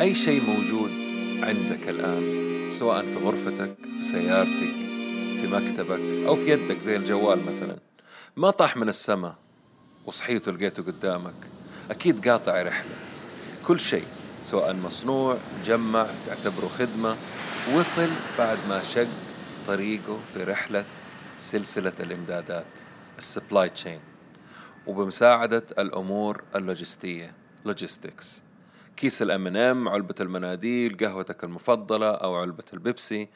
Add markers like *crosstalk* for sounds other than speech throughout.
أي شيء موجود عندك الآن سواء في غرفتك في سيارتك في مكتبك أو في يدك زي الجوال مثلا. ما طاح من السماء وصحيت ولقيته قدامك. أكيد قاطع رحلة. كل شيء سواء مصنوع مجمع تعتبره خدمة وصل بعد ما شق طريقه في رحلة سلسلة الإمدادات ال supply chain. وبمساعدة الأمور اللوجستية logistics كيس الام ان ام علبة المناديل قهوتك المفضلة أو علبة البيبسي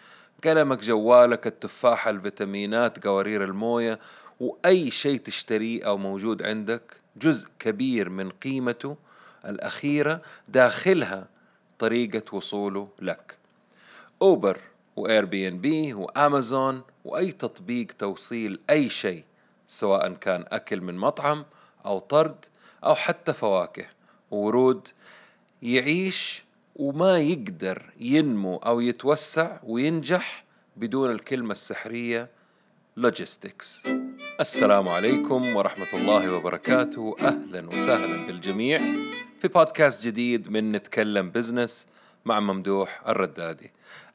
قلمك جوالك التفاحة الفيتامينات قوارير الموية وأي شيء تشتريه أو موجود عندك جزء كبير من قيمته الأخيرة داخلها طريقة وصوله لك. Uber و Airbnb و Amazon وأي تطبيق توصيل أي شيء سواء كان أكل من مطعم أو طرد أو حتى فواكه. وورود يعيش وما يقدر ينمو أو يتوسع وينجح بدون الكلمة السحرية logistics السلام عليكم ورحمة الله وبركاته. أهلا وسهلا بالجميع في بودكاست جديد من نتكلم business مع ممدوح الردادي.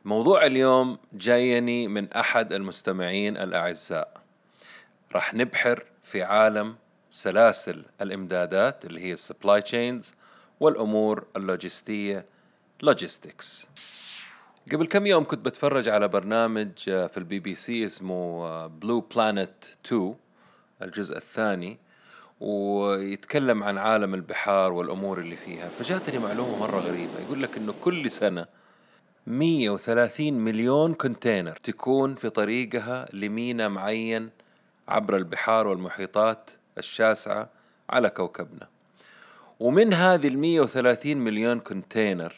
موضوع اليوم جايني من أحد المستمعين الأعزاء. راح نبحر في عالم سلاسل الإمدادات اللي هي ال supply chains والأمور اللوجستية logistics قبل كم يوم كنت بتفرج على برنامج آه، في البي بي سي اسمه Blue Planet 2 الجزء الثاني ويتكلم عن عالم البحار والأمور اللي فيها. فجاتني معلومة مرة غريبة. يقول لك إنه كل سنة 130 مليون container تكون في طريقها لمينا معين عبر البحار والمحيطات الشاسعة على كوكبنا. ومن هذه ال 130 مليون كونتينر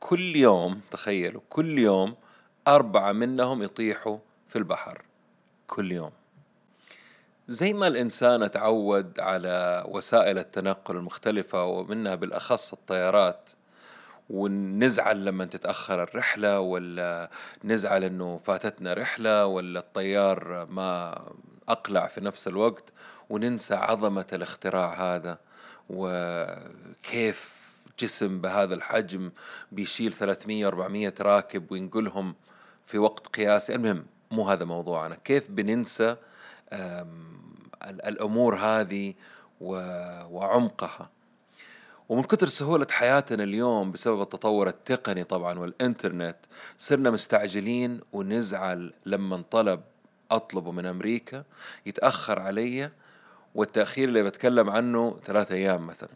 كل يوم تخيلوا كل يوم أربعة منهم يطيحوا في البحر. كل يوم. زي ما الإنسان تعود على وسائل التنقل المختلفة ومنها بالأخص الطيارات ونزعل لما تتأخر الرحلة ولا نزعل إنه فاتتنا رحلة ولا الطيار ما أقلع في نفس الوقت وننسى عظمة الاختراع هذا وكيف جسم بهذا الحجم بيشيل 300 400 راكب وينقلهم في وقت قياسي. المهم مو هذا موضوعنا. كيف بننسى الأمور هذه وعمقها؟ ومن كثر سهولة حياتنا اليوم بسبب التطور التقني طبعا والإنترنت صرنا مستعجلين ونزعل لما طلب أطلبه من أمريكا يتأخر علي والتأخير اللي بتكلم عنه ثلاثة أيام مثلا.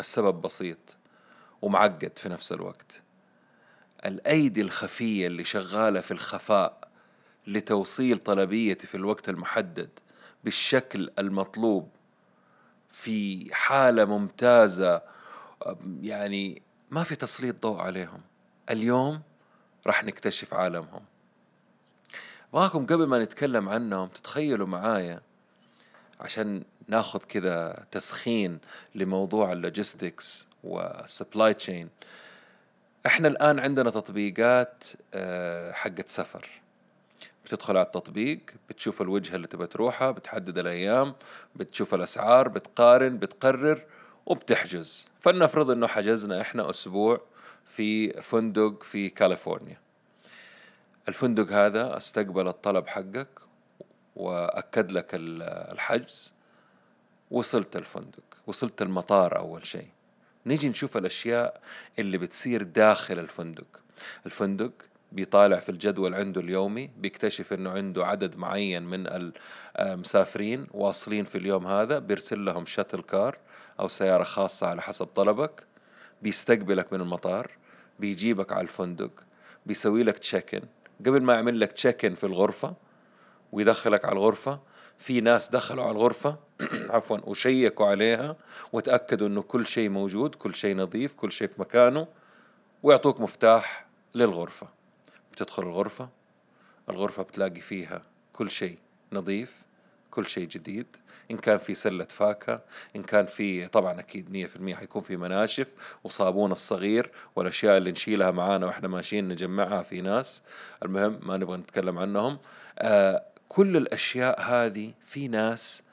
السبب بسيط ومعقد في نفس الوقت. الأيدي الخفية اللي شغالة في الخفاء لتوصيل طلبيتي في الوقت المحدد بالشكل المطلوب في حالة ممتازة يعني ما في تسليط ضوء عليهم. اليوم راح نكتشف عالمهم. ابغاكم قبل ما نتكلم عنهم تتخيلوا معايا عشان ناخذ كذا تسخين لموضوع ال logistics وال supply chain إحنا الآن عندنا تطبيقات آه، حقت سفر. بتدخل على التطبيق بتشوف الوجهة اللي تبى تروحها بتحدد الأيام بتشوف الأسعار بتقارن بتقرر وبتحجز. فلنفرض أنه حجزنا إحنا أسبوع في فندق في كاليفورنيا. الفندق هذا استقبل الطلب حقك وأكد لك الحجز. وصلت الفندق وصلت المطار أول شيء. نيجي نشوف الأشياء اللي بتصير داخل الفندق. الفندق بيطالع في الجدول عنده اليومي بيكتشف إنه عنده عدد معين من المسافرين واصلين في اليوم هذا بيرسل لهم shuttle car أو سيارة خاصة على حسب طلبك. بيستقبلك من المطار بيجيبك على الفندق بيسوي لك check in قبل ما يعمل لك check in في الغرفة ويدخلك على الغرفة في ناس دخلوا على الغرفة *clears throat* عفوا وشيكوا عليها وتأكدوا إنه كل شيء موجود كل شيء نظيف كل شيء في مكانه ويعطوك مفتاح للغرفة. بتدخل الغرفة الغرفة بتلاقي فيها كل شيء نظيف كل شيء جديد إن كان في سلة فاكهة إن كان في طبعا أكيد مية في المية حيكون في مناشف وصابون الصغير والأشياء اللي نشيلها معانا وإحنا ماشيين نجمعها في ناس. المهم ما نبغى نتكلم عنهم. آه كل الأشياء هذه في ناس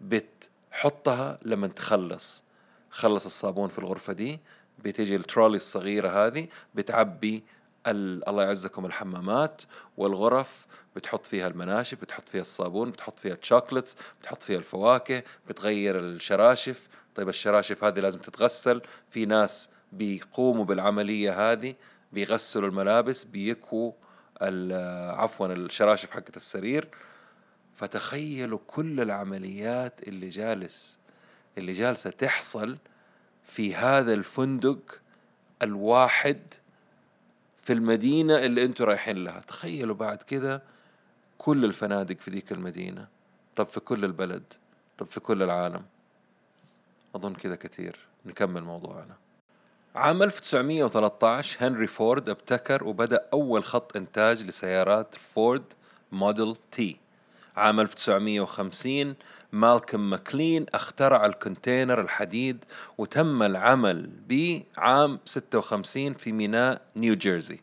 بتحطها لما تخلص. خلص الصابون في الغرفة دي بتيجي الترولي الصغيرة هذه بتعبي الله يعزكم الحمامات والغرف بتحط فيها المناشف بتحط فيها الصابون بتحط فيها ال chocolates بتحط فيها الفواكه بتغير الشراشف. طيب الشراشف هذه لازم تتغسل. في ناس بيقوموا بالعملية هذه بيغسلوا الملابس بيكووا عفوا الشراشف حقت السرير. فتخيلوا كل العمليات اللي جالس اللي جالسة تحصل في هذا الفندق الواحد في المدينة اللي أنتوا رايحين لها. تخيلوا بعد كده كل الفنادق في ذيك المدينة طب في كل البلد طب في كل العالم. أظن كذا كثير. نكمل موضوعنا. عام 1913 هنري فورد ابتكر وبدأ أول خط إنتاج لسيارات فورد Model T. عام 1950 مالكم ماكلين اخترع ال container الحديد وتم العمل به عام 56 في ميناء نيو جيرسي.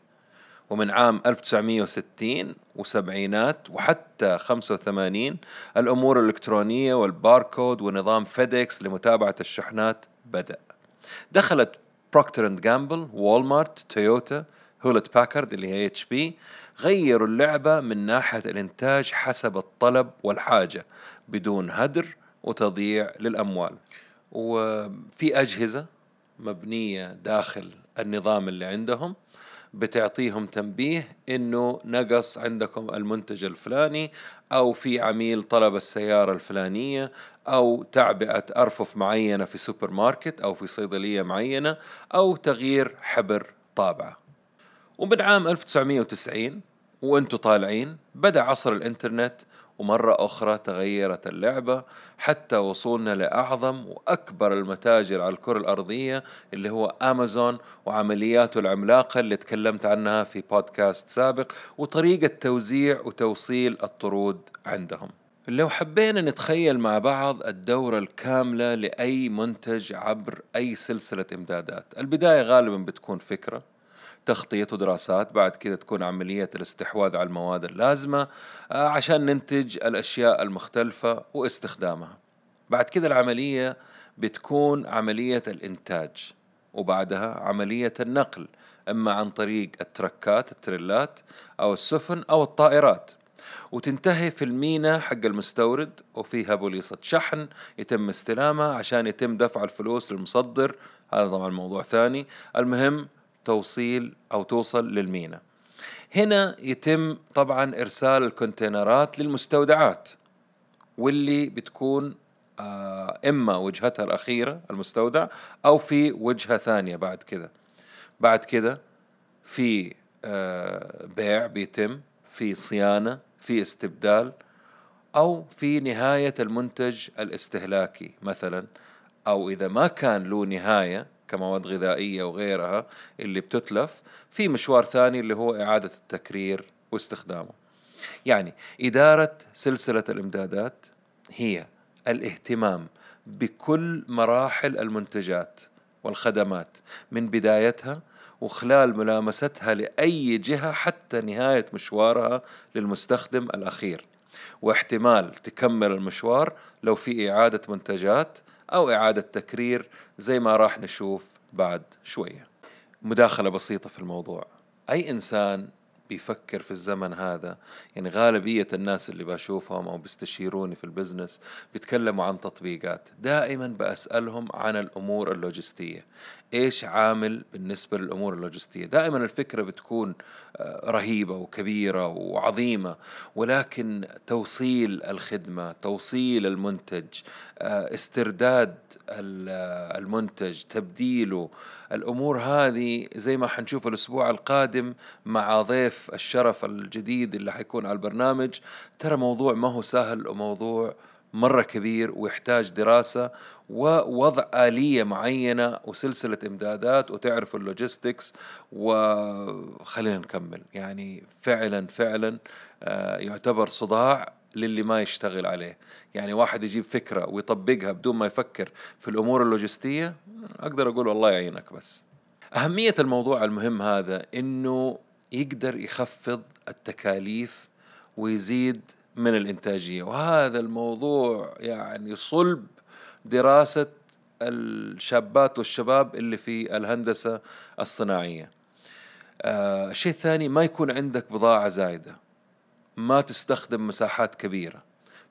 ومن عام 1960 وسبعينات وحتى 85 الأمور الإلكترونية والباركود ونظام فيديكس لمتابعة الشحنات بدأ. دخلت بروكتر اند جامبل وولمارت تويوتا هيوليت باكارد اللي هي HP غيروا اللعبة من ناحية الإنتاج حسب الطلب والحاجة بدون هدر وتضييع للأموال. وفي أجهزة مبنية داخل النظام اللي عندهم بتعطيهم تنبيه إنه نقص عندكم المنتج الفلاني أو في عميل طلب السيارة الفلانية أو تعبئة أرفف معينة في سوبر ماركت أو في صيدلية معينة أو تغيير حبر طابعة. ومن عام 1990 وأنتم طالعين بدأ عصر الإنترنت ومرة أخرى تغيرت اللعبة حتى وصولنا لأعظم وأكبر المتاجر على الكرة الأرضية اللي هو أمازون وعملياته العملاقة اللي تكلمت عنها في بودكاست سابق وطريقة توزيع وتوصيل الطرود عندهم. لو حبينا نتخيل مع بعض الدورة الكاملة لأي منتج عبر أي سلسلة إمدادات. البداية غالبا بتكون فكرة. تخطيط ودراسات بعد كده تكون عملية الاستحواذ على المواد اللازمة آه، عشان ننتج الأشياء المختلفة واستخدامها. بعد كده العملية بتكون عملية الإنتاج وبعدها عملية النقل إما عن طريق التركات التريلات أو السفن أو الطائرات. وتنتهي في المينا حق المستورد وفيها بوليصة شحن يتم استلامها عشان يتم دفع الفلوس للمصدر. هذا طبعا موضوع ثاني. المهم توصيل أو توصل للمينا. هنا يتم طبعا إرسال الكونتينرات للمستودعات واللي بتكون آه، إما وجهتها الأخيرة المستودع أو في وجهة ثانية بعد كده. بعد كده في آه، بيع بيتم في صيانة في استبدال أو في نهاية المنتج الاستهلاكي مثلا أو إذا ما كان له نهاية كمواد غذائية وغيرها اللي بتتلف. في مشوار ثاني اللي هو إعادة التكرير واستخدامه. يعني إدارة سلسلة الإمدادات هي الاهتمام بكل مراحل المنتجات والخدمات من بدايتها وخلال ملامستها لأي جهة حتى نهاية مشوارها للمستخدم الأخير. واحتمال تكمل المشوار لو في إعادة منتجات أو إعادة تكرير زي ما راح نشوف بعد شوية. مداخلة بسيطة في الموضوع. أي إنسان بيفكر في الزمن هذا. يعني غالبية الناس اللي بشوفهم أو بيستشيروني في ال business بيتكلموا عن تطبيقات. دائما بأسألهم عن الأمور اللوجستية. إيش عامل بالنسبة للأمور اللوجستية؟ دائما الفكرة بتكون آه، رهيبة وكبيرة وعظيمة. ولكن توصيل الخدمة توصيل المنتج آه، استرداد المنتج تبديله الأمور هذه زي ما حنشوف الأسبوع القادم مع ضيف الشرف الجديد اللي حيكون على البرنامج. ترى موضوع ما هو سهل وموضوع مرة كبير ويحتاج دراسة ووضع آلية معينة وسلسلة إمدادات وتعرف اللوجيستكس وخلينا نكمل. يعني فعلا فعلا آه، يعتبر صداع للي ما يشتغل عليه. يعني واحد يجيب فكرة ويطبقها بدون ما يفكر في الأمور اللوجستية أقدر أقول والله يعينك بس. أهمية الموضوع المهم هذا إنه يقدر يخفض التكاليف ويزيد من الإنتاجية. وهذا الموضوع يعني صلب دراسة الشابات والشباب اللي في الهندسة الصناعية. آه الشيء الثاني ما يكون عندك بضاعة زايدة. ما تستخدم مساحات كبيرة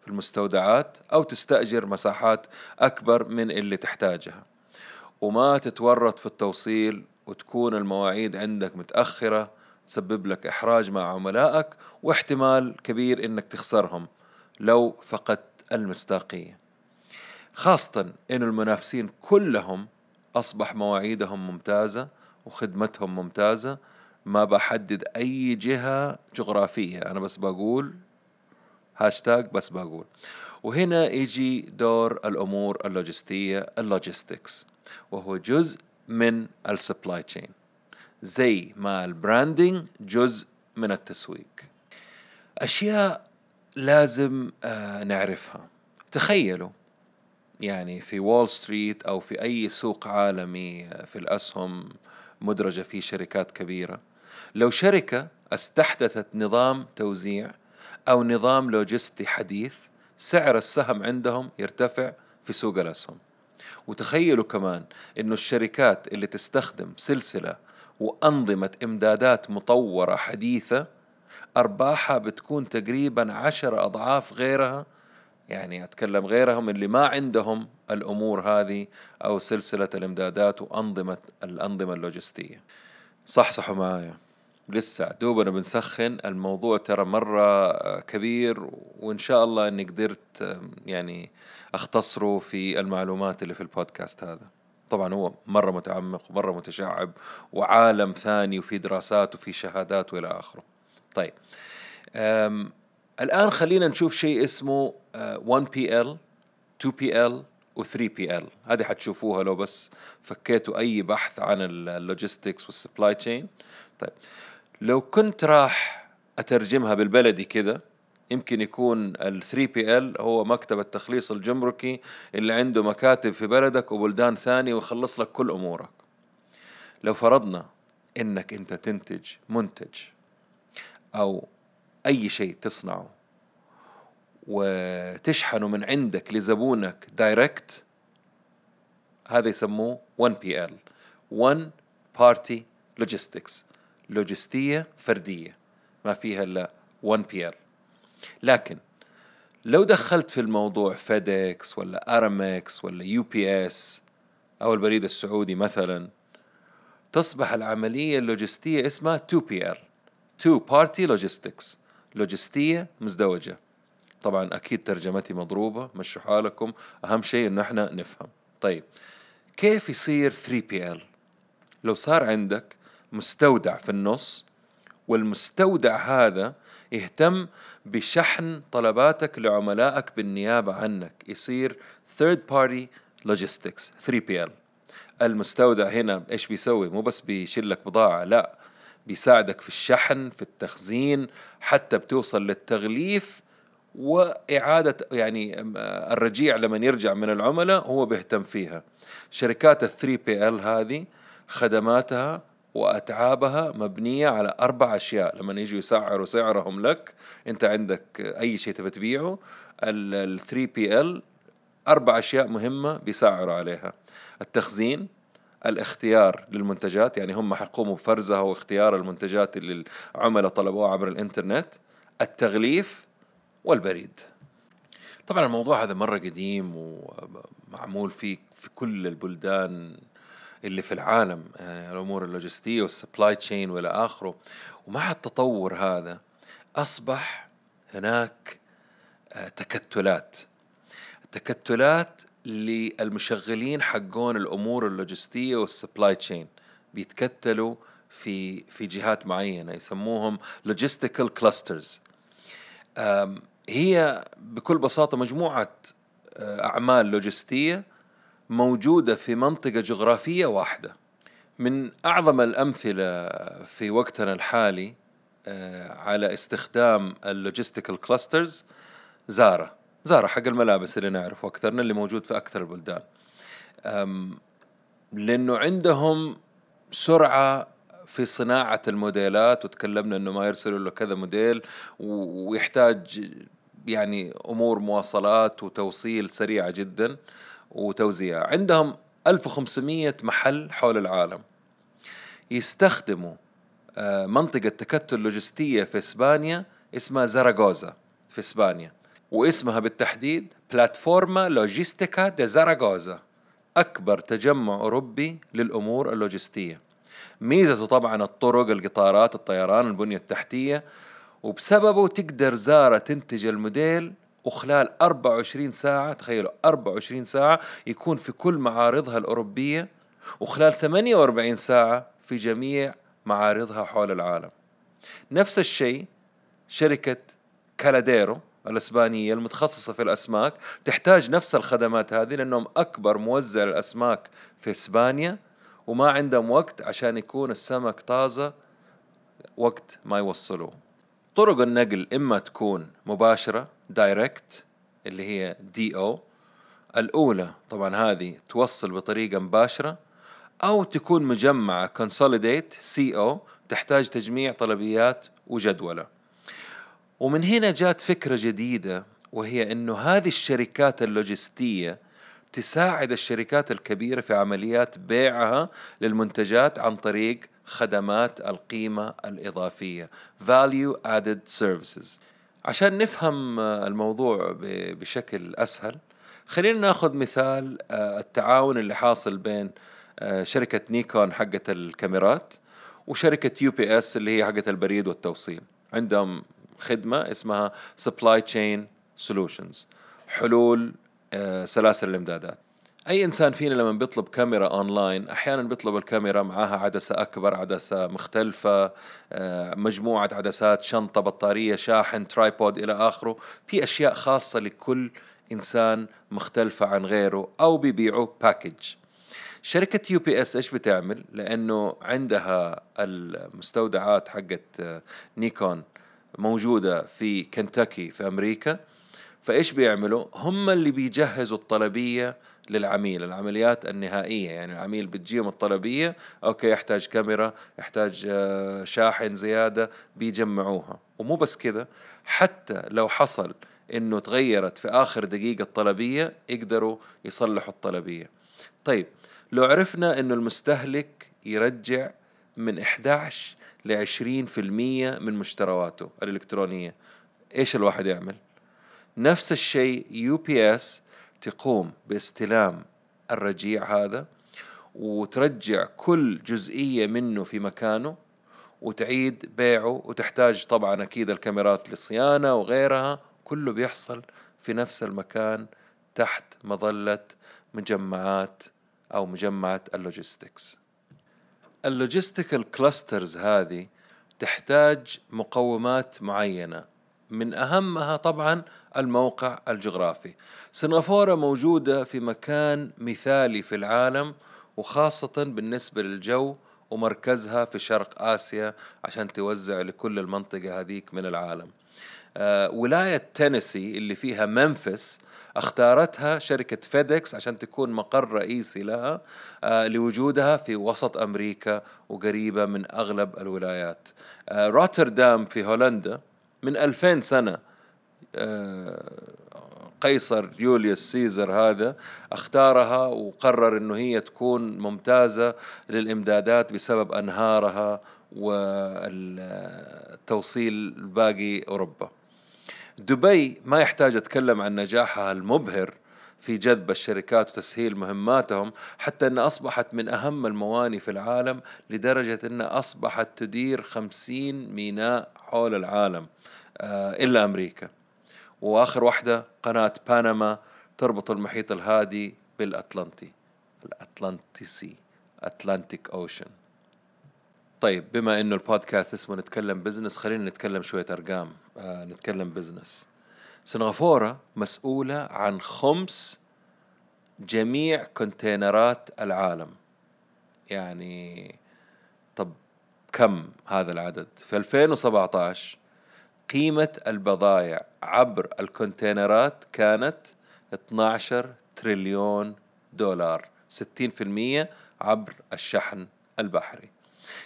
في المستودعات أو تستأجر مساحات أكبر من اللي تحتاجها. وما تتورط في التوصيل وتكون المواعيد عندك متأخرة تسبب لك إحراج مع عملائك واحتمال كبير إنك تخسرهم لو فقدت المصداقية. خاصة إن المنافسين كلهم أصبح مواعيدهم ممتازة وخدمتهم ممتازة ما بحدد أي جهة جغرافية. أنا بس بقول هاشتاج بس بقول. وهنا يجي دور الأمور اللوجستية ال logistics وهو جزء من ال supply chain زي ما ال branding جزء من التسويق. أشياء لازم آه نعرفها. تخيلوا يعني في وول ستريت أو في أي سوق عالمي آه، في الأسهم مدرجة في شركات كبيرة. لو شركة استحدثت نظام توزيع أو نظام لوجستي حديث سعر السهم عندهم يرتفع في سوق الأسهم. وتخيلوا كمان إنه الشركات اللي تستخدم سلسلة وأنظمة إمدادات مطورة حديثة أرباحها بتكون تقريبا عشر أضعاف غيرها. يعني أتكلم غيرهم اللي ما عندهم الأمور هذه أو سلسلة الإمدادات وأنظمة الأنظمة اللوجستية. صحصحوا معايا. لسه دوبنا بنسخن. الموضوع ترى مرة كبير وإن شاء الله إني قدرت يعني أختصره في المعلومات اللي في البودكاست هذا. طبعا هو مرة متعمق ومرة متشعب وعالم ثاني وفي دراسات وفي شهادات وإلى آخره. طيب. الآن خلينا نشوف شيء اسمه 1PL 2PL و 3PL هذه حتشوفوها لو بس فكيتوا أي بحث عن ال logistics وال supply chain طيب. لو كنت راح أترجمها بالبلدي كده يمكن يكون ال 3PL هو مكتب التخليص الجمركي اللي عنده مكاتب في بلدك وبلدان ثانية ويخلص لك كل أمورك. لو فرضنا إنك أنت تنتج منتج أو أي شيء تصنعه وتشحنه من عندك لزبونك direct هذا يسموه 1PL 1 party logistics لوجستية فردية ما فيها إلا 1PL لكن لو دخلت في الموضوع فيدكس ولا أرامكس ولا UPS أو البريد السعودي مثلا تصبح العملية اللوجستية اسمها 2PL 2 party logistics لوجستية مزدوجة. طبعا أكيد ترجمتي مضروبة مشوا حالكم. أهم شيء إنه إحنا نفهم. طيب كيف يصير 3PL؟ لو صار عندك مستودع في النص والمستودع هذا يهتم بشحن طلباتك لعملائك بالنيابة عنك. يصير third party logistics 3PL المستودع هنا إيش بيسوي؟ مو بس بيشيل لك بضاعة لا. بيساعدك في الشحن في التخزين حتى بتوصل للتغليف وإعادة يعني الرجيع لما يرجع من العملاء هو بيهتم فيها. شركات ال 3PL هذه خدماتها وأتعابها مبنية على أربع أشياء. لما يجوا يسعروا سعرهم لك أنت عندك أي شيء تبي تبيعه ال 3 بي ال أربع أشياء مهمة بيسعروا عليها. التخزين الاختيار للمنتجات يعني هم حيقوموا بفرزها واختيار المنتجات اللي العملاء طلبوها عبر الإنترنت التغليف والبريد. طبعا الموضوع هذا مرة قديم ومعمول فيه في كل البلدان اللي في العالم يعني الأمور اللوجستية وال supply chain وإلى آخره. ومع التطور هذا أصبح هناك آه، تكتلات. تكتلات للمشغلين حقون الأمور اللوجستية وال supply chain بيتكتلوا في في جهات معينة يسموهم logistical clusters هي بكل بساطة مجموعة آه، أعمال لوجستية موجودة في منطقة جغرافية واحدة. من أعظم الأمثلة في وقتنا الحالي آه، على استخدام ال logistical clusters زارا. زارا حق الملابس اللي نعرفه أكثرنا اللي موجود في أكثر البلدان. لأنه عندهم سرعة في صناعة الموديلات وتكلمنا إنه ما يرسلوا له كذا موديل ويحتاج يعني أمور مواصلات وتوصيل سريعة جدا. وتوزيع. عندهم 1500 محل حول العالم. يستخدموا آه، منطقة تكتل لوجستية في إسبانيا اسمها زاراغوزا في إسبانيا واسمها بالتحديد بلاتفورما لوجيستيكا دي زاراغوزا أكبر تجمع أوروبي للأمور اللوجستية. ميزته طبعا الطرق القطارات الطيران البنية التحتية وبسببه تقدر زارة تنتج الموديل وخلال 24 ساعة تخيلوا 24 ساعة يكون في كل معارضها الأوروبية وخلال 48 ساعة في جميع معارضها حول العالم. نفس الشيء شركة كالاديرو الإسبانية المتخصصة في الأسماك تحتاج نفس الخدمات هذه لأنهم أكبر موزع للأسماك في إسبانيا وما عندهم وقت عشان يكون السمك طازة وقت ما يوصلوه. طرق النقل إما تكون مباشرة direct اللي هي D أو الأولى طبعا هذه توصل بطريقة مباشرة أو تكون مجمعة consolidate C أو تحتاج تجميع طلبيات وجدولة. ومن هنا جات فكرة جديدة وهي أنه هذه الشركات اللوجستية تساعد الشركات الكبيرة في عمليات بيعها للمنتجات عن طريق خدمات القيمة الإضافية Value Added Services. عشان نفهم الموضوع بشكل أسهل خلينا ناخذ مثال آه، التعاون اللي حاصل بين آه، شركة نيكون حقت الكاميرات وشركة UPS اللي هي حقت البريد والتوصيل. عندهم خدمة اسمها Supply Chain Solutions حلول آه، سلاسل الإمدادات. أي إنسان فينا لما بيطلب كاميرا أونلاين أحيانا بيطلب الكاميرا معاها عدسة أكبر عدسة مختلفة آه، مجموعة عدسات شنطة بطارية شاحن tripod إلى آخره في أشياء خاصة لكل إنسان مختلفة عن غيره أو بيبيعوا package شركة UPS إيش بتعمل؟ لأنه عندها المستودعات حقت نيكون آه، موجودة في كنتاكي في أمريكا فإيش بيعملوا؟ هم اللي بيجهزوا الطلبية للعميل العمليات النهائية يعني العميل بتجيهم الطلبية أوكي يحتاج كاميرا يحتاج آه، شاحن زيادة بيجمعوها ومو بس كذا حتى لو حصل إنه تغيرت في آخر دقيقة الطلبية يقدروا يصلحوا الطلبية طيب لو عرفنا إنه المستهلك يرجع من 11 ل 20% من مشترواته الإلكترونية إيش الواحد يعمل؟ نفس الشيء UPS تقوم باستلام الرجيع هذا وترجع كل جزئية منه في مكانه وتعيد بيعه وتحتاج طبعا أكيد الكاميرات للصيانة وغيرها. كله بيحصل في نفس المكان تحت مظلة مجمعات أو مجمعة ال logistics. ال logistical clusters هذه تحتاج مقومات معينة. من أهمها طبعا الموقع الجغرافي. سنغافورة موجودة في مكان مثالي في العالم وخاصة بالنسبة للجو ومركزها في شرق آسيا عشان توزع لكل المنطقة هذيك من العالم. آه ولاية تينيسي اللي فيها ممفس اختارتها شركة FedEx عشان تكون مقر رئيسي لها آه لوجودها في وسط أمريكا وقريبة من أغلب الولايات. آه روتردام في هولندا من ألفين سنة آه، قيصر يوليوس Caesar هذا اختارها وقرر إنه هي تكون ممتازة للإمدادات بسبب أنهارها والتوصيل باقي أوروبا. دبي ما يحتاج أتكلم عن نجاحها المبهر في جذب الشركات وتسهيل مهماتهم حتى أنها أصبحت من أهم المواني في العالم لدرجة أنها أصبحت تدير خمسين ميناء حول العالم آه، إلا أمريكا. وآخر واحدة قناة باناما تربط المحيط الهادي بالأطلنطي الأطلنطي أتلانتيك أوشن طيب بما إنه البودكاست اسمه نتكلم business خلينا نتكلم شوية أرقام آه نتكلم business سنغافورة مسؤولة عن خمس جميع كونتينرات العالم. يعني طب كم هذا العدد؟ في 2017 قيمة البضائع عبر الكونتينرات كانت 12 تريليون دولار 60% عبر الشحن البحري.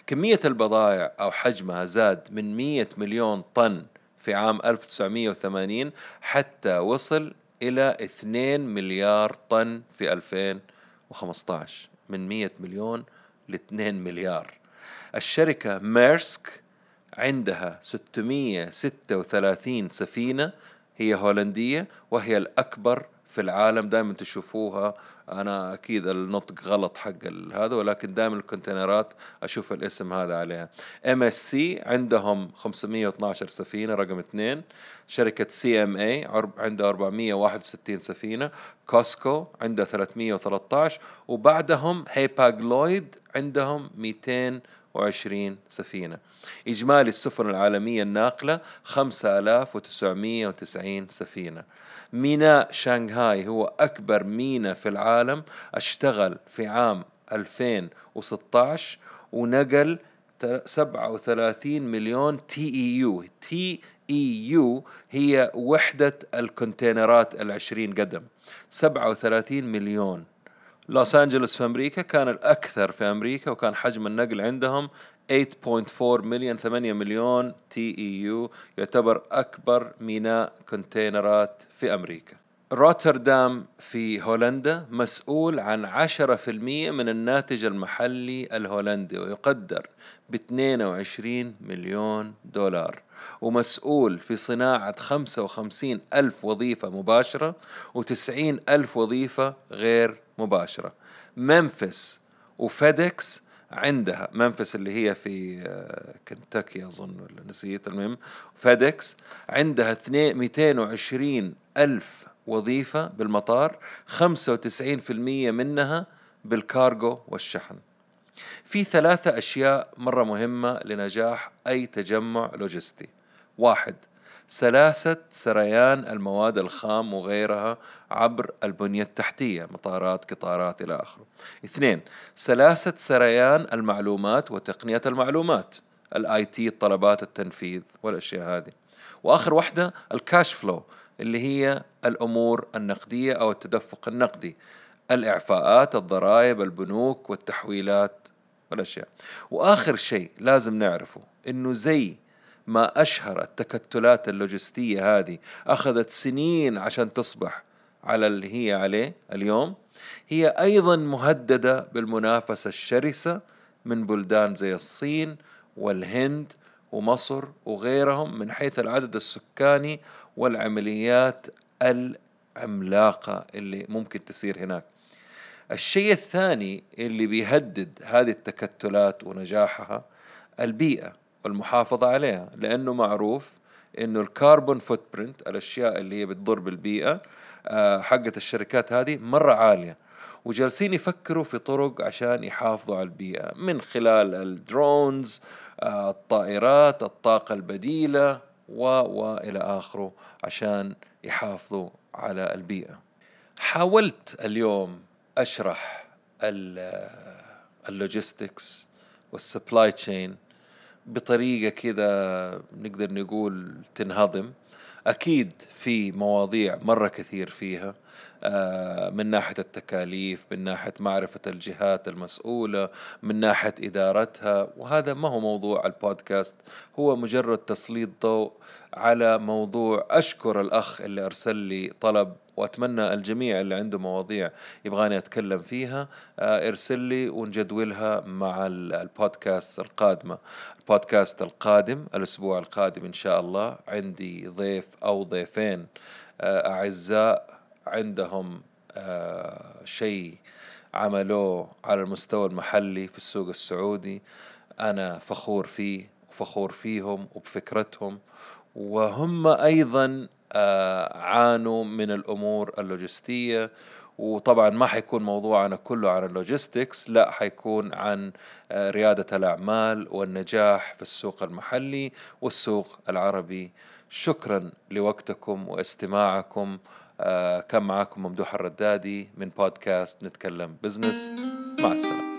كمية البضائع أو حجمها زاد من 100 مليون طن في عام 1980 حتى وصل إلى 2 مليار طن في 2015 من 100 مليون ل 2 مليار. الشركة ميرسك عندها 636 سفينة هي هولندية وهي الأكبر في العالم دائما تشوفوها. أنا أكيد النطق غلط حق هذا ولكن دائما الكونتينرات أشوف الاسم هذا عليها. MSC عندهم 512 سفينة رقم اثنين. شركة CMA عندها 461 سفينة. COSCO عندها 313 وبعدهم Hapag-Lloyd عندهم 220 سفينة. إجمالي السفن العالمية الناقلة 5990 سفينة. ميناء شانغهاي هو أكبر ميناء في العالم أشتغل في عام 2016 ونقل 37 مليون تي إي يو. تي إي يو هي وحدة الكونتينرات العشرين قدم. 37 مليون لوس أنجلوس في أمريكا كان الأكثر في أمريكا وكان حجم النقل عندهم 8.4 مليون 8 مليون TEU يعتبر أكبر ميناء كونتينرات في أمريكا. روتردام في هولندا مسؤول عن 10% من الناتج المحلي الهولندي ويقدر ب 22 مليون دولار. ومسؤول في صناعة 55 ألف وظيفة مباشرة و90 ألف وظيفة غير مباشرة. ممفس و FedEx عندها. ممفس اللي هي في آه، كنتاكي أظن ولا نسيت المهم. FedEx عندها 220 ألف وظيفة بالمطار 95% منها بالكارغو والشحن. في ثلاثة أشياء مرة مهمة لنجاح أي تجمع لوجستي. واحد سلاسة سريان المواد الخام وغيرها عبر البنية التحتية مطارات قطارات إلى آخره. اثنين سلاسة سريان المعلومات وتقنية المعلومات ال IT طلبات التنفيذ والأشياء هذه. وآخر واحدة ال cash flow اللي هي الأمور النقدية أو التدفق النقدي الإعفاءات الضرائب البنوك والتحويلات والأشياء. وآخر شيء لازم نعرفه إنه زي ما أشهر التكتلات اللوجستية هذه. أخذت سنين عشان تصبح على اللي هي عليه اليوم. هي أيضا مهددة بالمنافسة الشرسة من بلدان زي الصين والهند ومصر وغيرهم من حيث العدد السكاني والعمليات العملاقة اللي ممكن تصير هناك. الشيء الثاني اللي بيهدد هذه التكتلات ونجاحها البيئة. والمحافظة عليها لأنه معروف إنه ال carbon footprint الأشياء اللي هي بتضر بالبيئة آه، حقت الشركات هذه مرة عالية. وجالسين يفكروا في طرق عشان يحافظوا على البيئة من خلال ال drones آه، الطائرات الطاقة البديلة و والى آخره عشان يحافظوا على البيئة. حاولت اليوم أشرح ال logistics وال supply chain بطريقة كذا نقدر نقول تنهضم. أكيد في مواضيع مرة كثير فيها آه، من ناحية التكاليف من ناحية معرفة الجهات المسؤولة من ناحية إدارتها وهذا ما هو موضوع البودكاست. هو مجرد تسليط ضوء على موضوع أشكر الأخ اللي أرسل لي طلب وأتمنى الجميع اللي عنده مواضيع يبغاني أتكلم فيها آه، ارسل لي ونجدولها مع البودكاست القادمة. البودكاست القادم الأسبوع القادم إن شاء الله عندي ضيف أو ضيفين. آه، أعزاء عندهم آه، شيء عملوه على المستوى المحلي في السوق السعودي. أنا فخور فيه وفخور فيهم وبفكرتهم. وهم أيضا عانوا من الأمور اللوجستية وطبعا ما حيكون موضوعنا كله عن ال logistics لا حيكون عن آه، ريادة الأعمال والنجاح في السوق المحلي والسوق العربي. شكرا لوقتكم واستماعكم. آه، كان معكم ممدوح الردادي من بودكاست نتكلم business. مع السلامة.